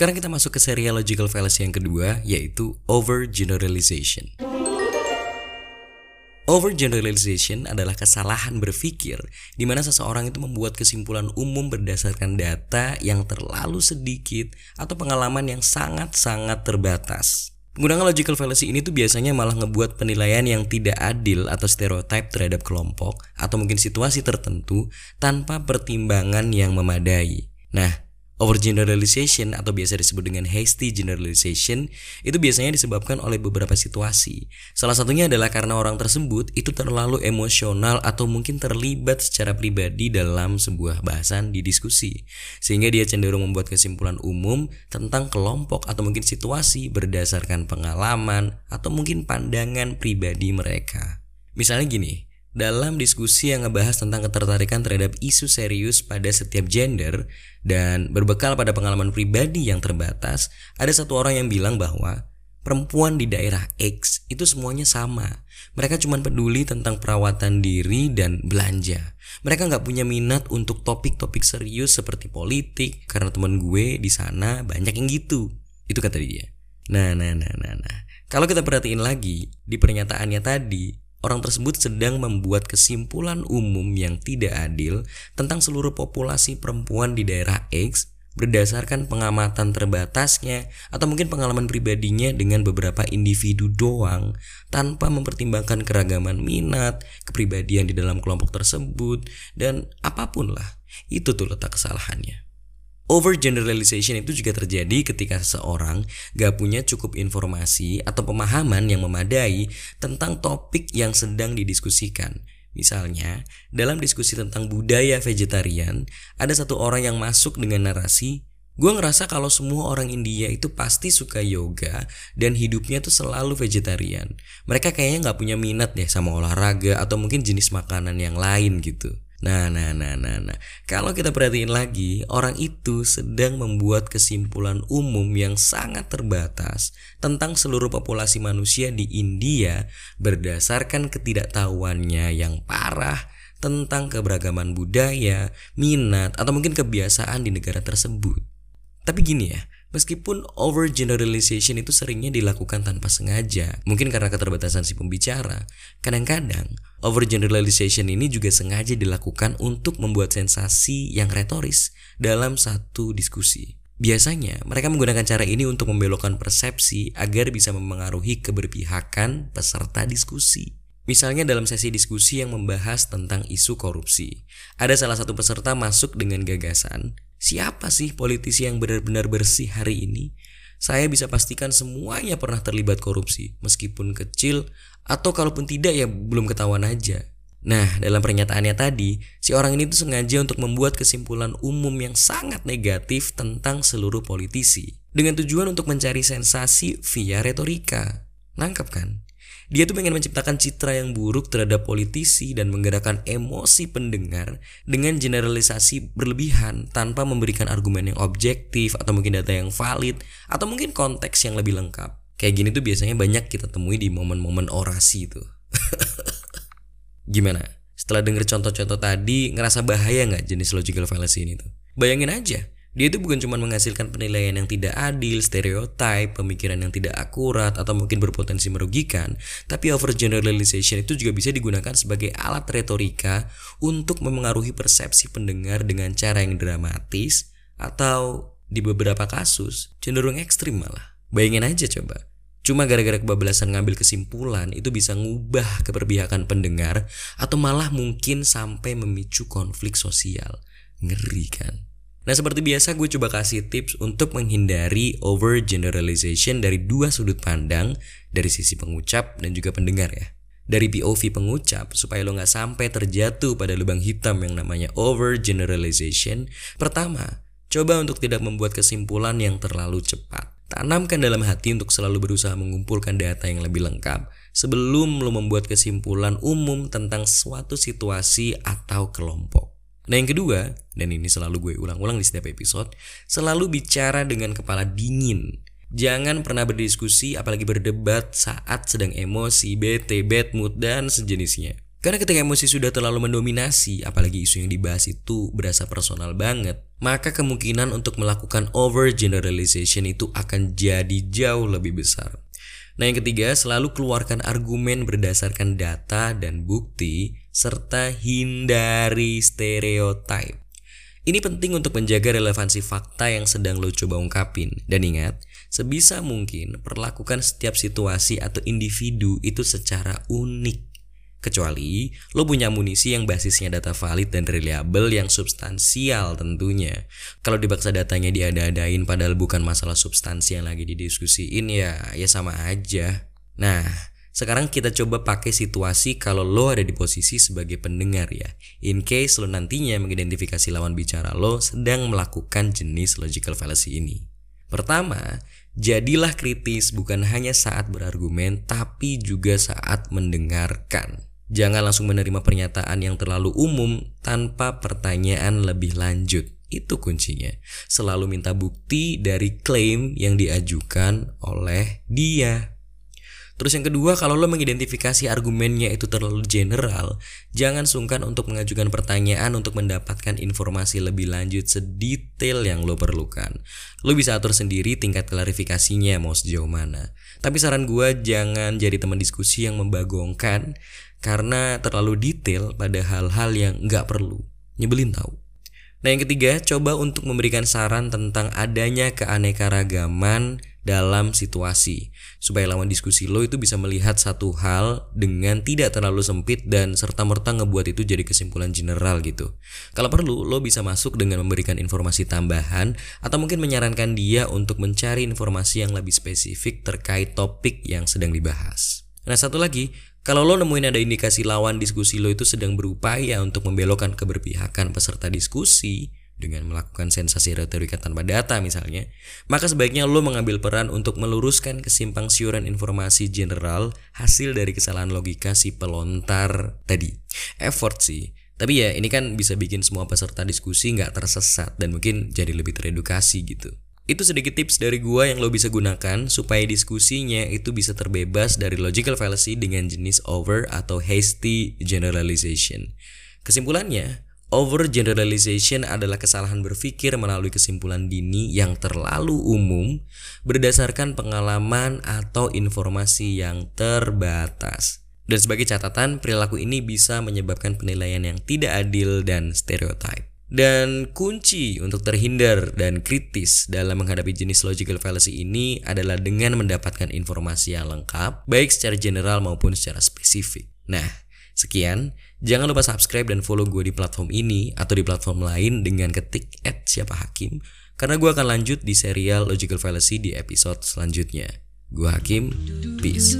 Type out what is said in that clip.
Sekarang kita masuk ke serial logical fallacy yang kedua, yaitu overgeneralization. Overgeneralization adalah kesalahan berpikir di mana seseorang itu membuat kesimpulan umum berdasarkan data yang terlalu sedikit atau pengalaman yang sangat-sangat terbatas. Penggunaan logical fallacy ini tuh biasanya malah ngebuat penilaian yang tidak adil atau stereotip terhadap kelompok atau mungkin situasi tertentu tanpa pertimbangan yang memadai. Nah, Overgeneralization atau biasa disebut dengan hasty generalization itu biasanya disebabkan oleh beberapa situasi. Salah satunya adalah karena orang tersebut itu terlalu emosional atau mungkin terlibat secara pribadi dalam sebuah bahasan di diskusi. Sehingga dia cenderung membuat kesimpulan umum tentang kelompok atau mungkin situasi berdasarkan pengalaman atau mungkin pandangan pribadi mereka. Misalnya gini, dalam diskusi yang ngebahas tentang ketertarikan terhadap isu serius pada setiap gender dan berbekal pada pengalaman pribadi yang terbatas, ada satu orang yang bilang bahwa perempuan di daerah X itu semuanya sama. Mereka cuma peduli tentang perawatan diri dan belanja. Mereka nggak punya minat untuk topik-topik serius seperti politik karena teman gue di sana banyak yang gitu. Itu kata dia. Nah, nah, nah, nah, nah. Kalau kita perhatiin lagi di pernyataannya tadi, Orang tersebut sedang membuat kesimpulan umum yang tidak adil tentang seluruh populasi perempuan di daerah X berdasarkan pengamatan terbatasnya atau mungkin pengalaman pribadinya dengan beberapa individu doang tanpa mempertimbangkan keragaman minat, kepribadian di dalam kelompok tersebut dan apa pun lah. Itu tuh letak kesalahannya. Overgeneralization itu juga terjadi ketika seseorang gak punya cukup informasi atau pemahaman yang memadai tentang topik yang sedang didiskusikan. Misalnya, dalam diskusi tentang budaya vegetarian, ada satu orang yang masuk dengan narasi, gue ngerasa kalau semua orang India itu pasti suka yoga dan hidupnya tuh selalu vegetarian. Mereka kayaknya gak punya minat deh sama olahraga atau mungkin jenis makanan yang lain gitu. Nah, nah, nah, nah, nah. Kalau kita perhatiin lagi, orang itu sedang membuat kesimpulan umum yang sangat terbatas tentang seluruh populasi manusia di India berdasarkan ketidaktahuannya yang parah tentang keberagaman budaya, minat, atau mungkin kebiasaan di negara tersebut. Tapi gini ya, Meskipun overgeneralization itu seringnya dilakukan tanpa sengaja, mungkin karena keterbatasan si pembicara, kadang-kadang overgeneralization ini juga sengaja dilakukan untuk membuat sensasi yang retoris dalam satu diskusi. Biasanya, mereka menggunakan cara ini untuk membelokkan persepsi agar bisa memengaruhi keberpihakan peserta diskusi. Misalnya dalam sesi diskusi yang membahas tentang isu korupsi, ada salah satu peserta masuk dengan gagasan, Siapa sih politisi yang benar-benar bersih hari ini? Saya bisa pastikan semuanya pernah terlibat korupsi, meskipun kecil atau kalaupun tidak ya belum ketahuan aja. Nah, dalam pernyataannya tadi, si orang ini tuh sengaja untuk membuat kesimpulan umum yang sangat negatif tentang seluruh politisi dengan tujuan untuk mencari sensasi via retorika. Nangkep kan? Dia tuh pengen menciptakan citra yang buruk terhadap politisi dan menggerakkan emosi pendengar dengan generalisasi berlebihan tanpa memberikan argumen yang objektif atau mungkin data yang valid atau mungkin konteks yang lebih lengkap. Kayak gini tuh biasanya banyak kita temui di momen-momen orasi tuh. Gimana? Setelah denger contoh-contoh tadi, ngerasa bahaya nggak jenis logical fallacy ini tuh? Bayangin aja, dia itu bukan cuma menghasilkan penilaian yang tidak adil, stereotip, pemikiran yang tidak akurat, atau mungkin berpotensi merugikan, tapi overgeneralization itu juga bisa digunakan sebagai alat retorika untuk memengaruhi persepsi pendengar dengan cara yang dramatis, atau di beberapa kasus cenderung ekstrim malah. Bayangin aja coba, Cuma gara-gara kebablasan ngambil kesimpulan itu bisa ngubah keperbihakan pendengar atau malah mungkin sampai memicu konflik sosial. Ngeri kan? Nah seperti biasa gue coba kasih tips untuk menghindari overgeneralization dari dua sudut pandang dari sisi pengucap dan juga pendengar ya. Dari POV pengucap supaya lo nggak sampai terjatuh pada lubang hitam yang namanya overgeneralization. Pertama, coba untuk tidak membuat kesimpulan yang terlalu cepat. Tanamkan dalam hati untuk selalu berusaha mengumpulkan data yang lebih lengkap sebelum lo membuat kesimpulan umum tentang suatu situasi atau kelompok. Nah yang kedua, dan ini selalu gue ulang-ulang di setiap episode, selalu bicara dengan kepala dingin. Jangan pernah berdiskusi apalagi berdebat saat sedang emosi, bete, bad mood, dan sejenisnya. Karena ketika emosi sudah terlalu mendominasi, apalagi isu yang dibahas itu berasa personal banget, maka kemungkinan untuk melakukan overgeneralization itu akan jadi jauh lebih besar. Nah yang ketiga, selalu keluarkan argumen berdasarkan data dan bukti, serta hindari stereotip. Ini penting untuk menjaga relevansi fakta yang sedang lo coba ungkapin. Dan ingat, sebisa mungkin perlakukan setiap situasi atau individu itu secara unik. Kecuali lo punya amunisi yang basisnya data valid dan reliable yang substansial tentunya. Kalau dibaksa datanya diada-adain padahal bukan masalah substansi yang lagi didiskusiin ya ya sama aja. Nah, sekarang kita coba pakai situasi kalau lo ada di posisi sebagai pendengar ya. In case lo nantinya mengidentifikasi lawan bicara lo sedang melakukan jenis logical fallacy ini. Pertama, jadilah kritis bukan hanya saat berargumen tapi juga saat mendengarkan. Jangan langsung menerima pernyataan yang terlalu umum tanpa pertanyaan lebih lanjut. Itu kuncinya. Selalu minta bukti dari klaim yang diajukan oleh dia. Terus yang kedua, kalau lo mengidentifikasi argumennya itu terlalu general, jangan sungkan untuk mengajukan pertanyaan untuk mendapatkan informasi lebih lanjut sedetail yang lo perlukan. Lo bisa atur sendiri tingkat klarifikasinya mau sejauh mana. Tapi saran gue jangan jadi teman diskusi yang membagongkan karena terlalu detail pada hal-hal yang nggak perlu. Nyebelin tahu. Nah yang ketiga, coba untuk memberikan saran tentang adanya keanekaragaman dalam situasi supaya lawan diskusi lo itu bisa melihat satu hal dengan tidak terlalu sempit dan serta merta ngebuat itu jadi kesimpulan general gitu. Kalau perlu lo bisa masuk dengan memberikan informasi tambahan atau mungkin menyarankan dia untuk mencari informasi yang lebih spesifik terkait topik yang sedang dibahas. Nah satu lagi, kalau lo nemuin ada indikasi lawan diskusi lo itu sedang berupaya untuk membelokkan keberpihakan peserta diskusi dengan melakukan sensasi retorika tanpa data misalnya, maka sebaiknya lo mengambil peran untuk meluruskan kesimpang siuran informasi general hasil dari kesalahan logika si pelontar tadi. Effort sih, tapi ya ini kan bisa bikin semua peserta diskusi nggak tersesat dan mungkin jadi lebih teredukasi gitu. Itu sedikit tips dari gua yang lo bisa gunakan supaya diskusinya itu bisa terbebas dari logical fallacy dengan jenis over atau hasty generalization. Kesimpulannya, Overgeneralization adalah kesalahan berpikir melalui kesimpulan dini yang terlalu umum berdasarkan pengalaman atau informasi yang terbatas. Dan sebagai catatan, perilaku ini bisa menyebabkan penilaian yang tidak adil dan stereotip. Dan kunci untuk terhindar dan kritis dalam menghadapi jenis logical fallacy ini adalah dengan mendapatkan informasi yang lengkap, baik secara general maupun secara spesifik. Nah, sekian. Jangan lupa subscribe dan follow gue di platform ini atau di platform lain dengan ketik at siapa hakim karena gue akan lanjut di serial Logical Fallacy di episode selanjutnya. Gue Hakim, peace.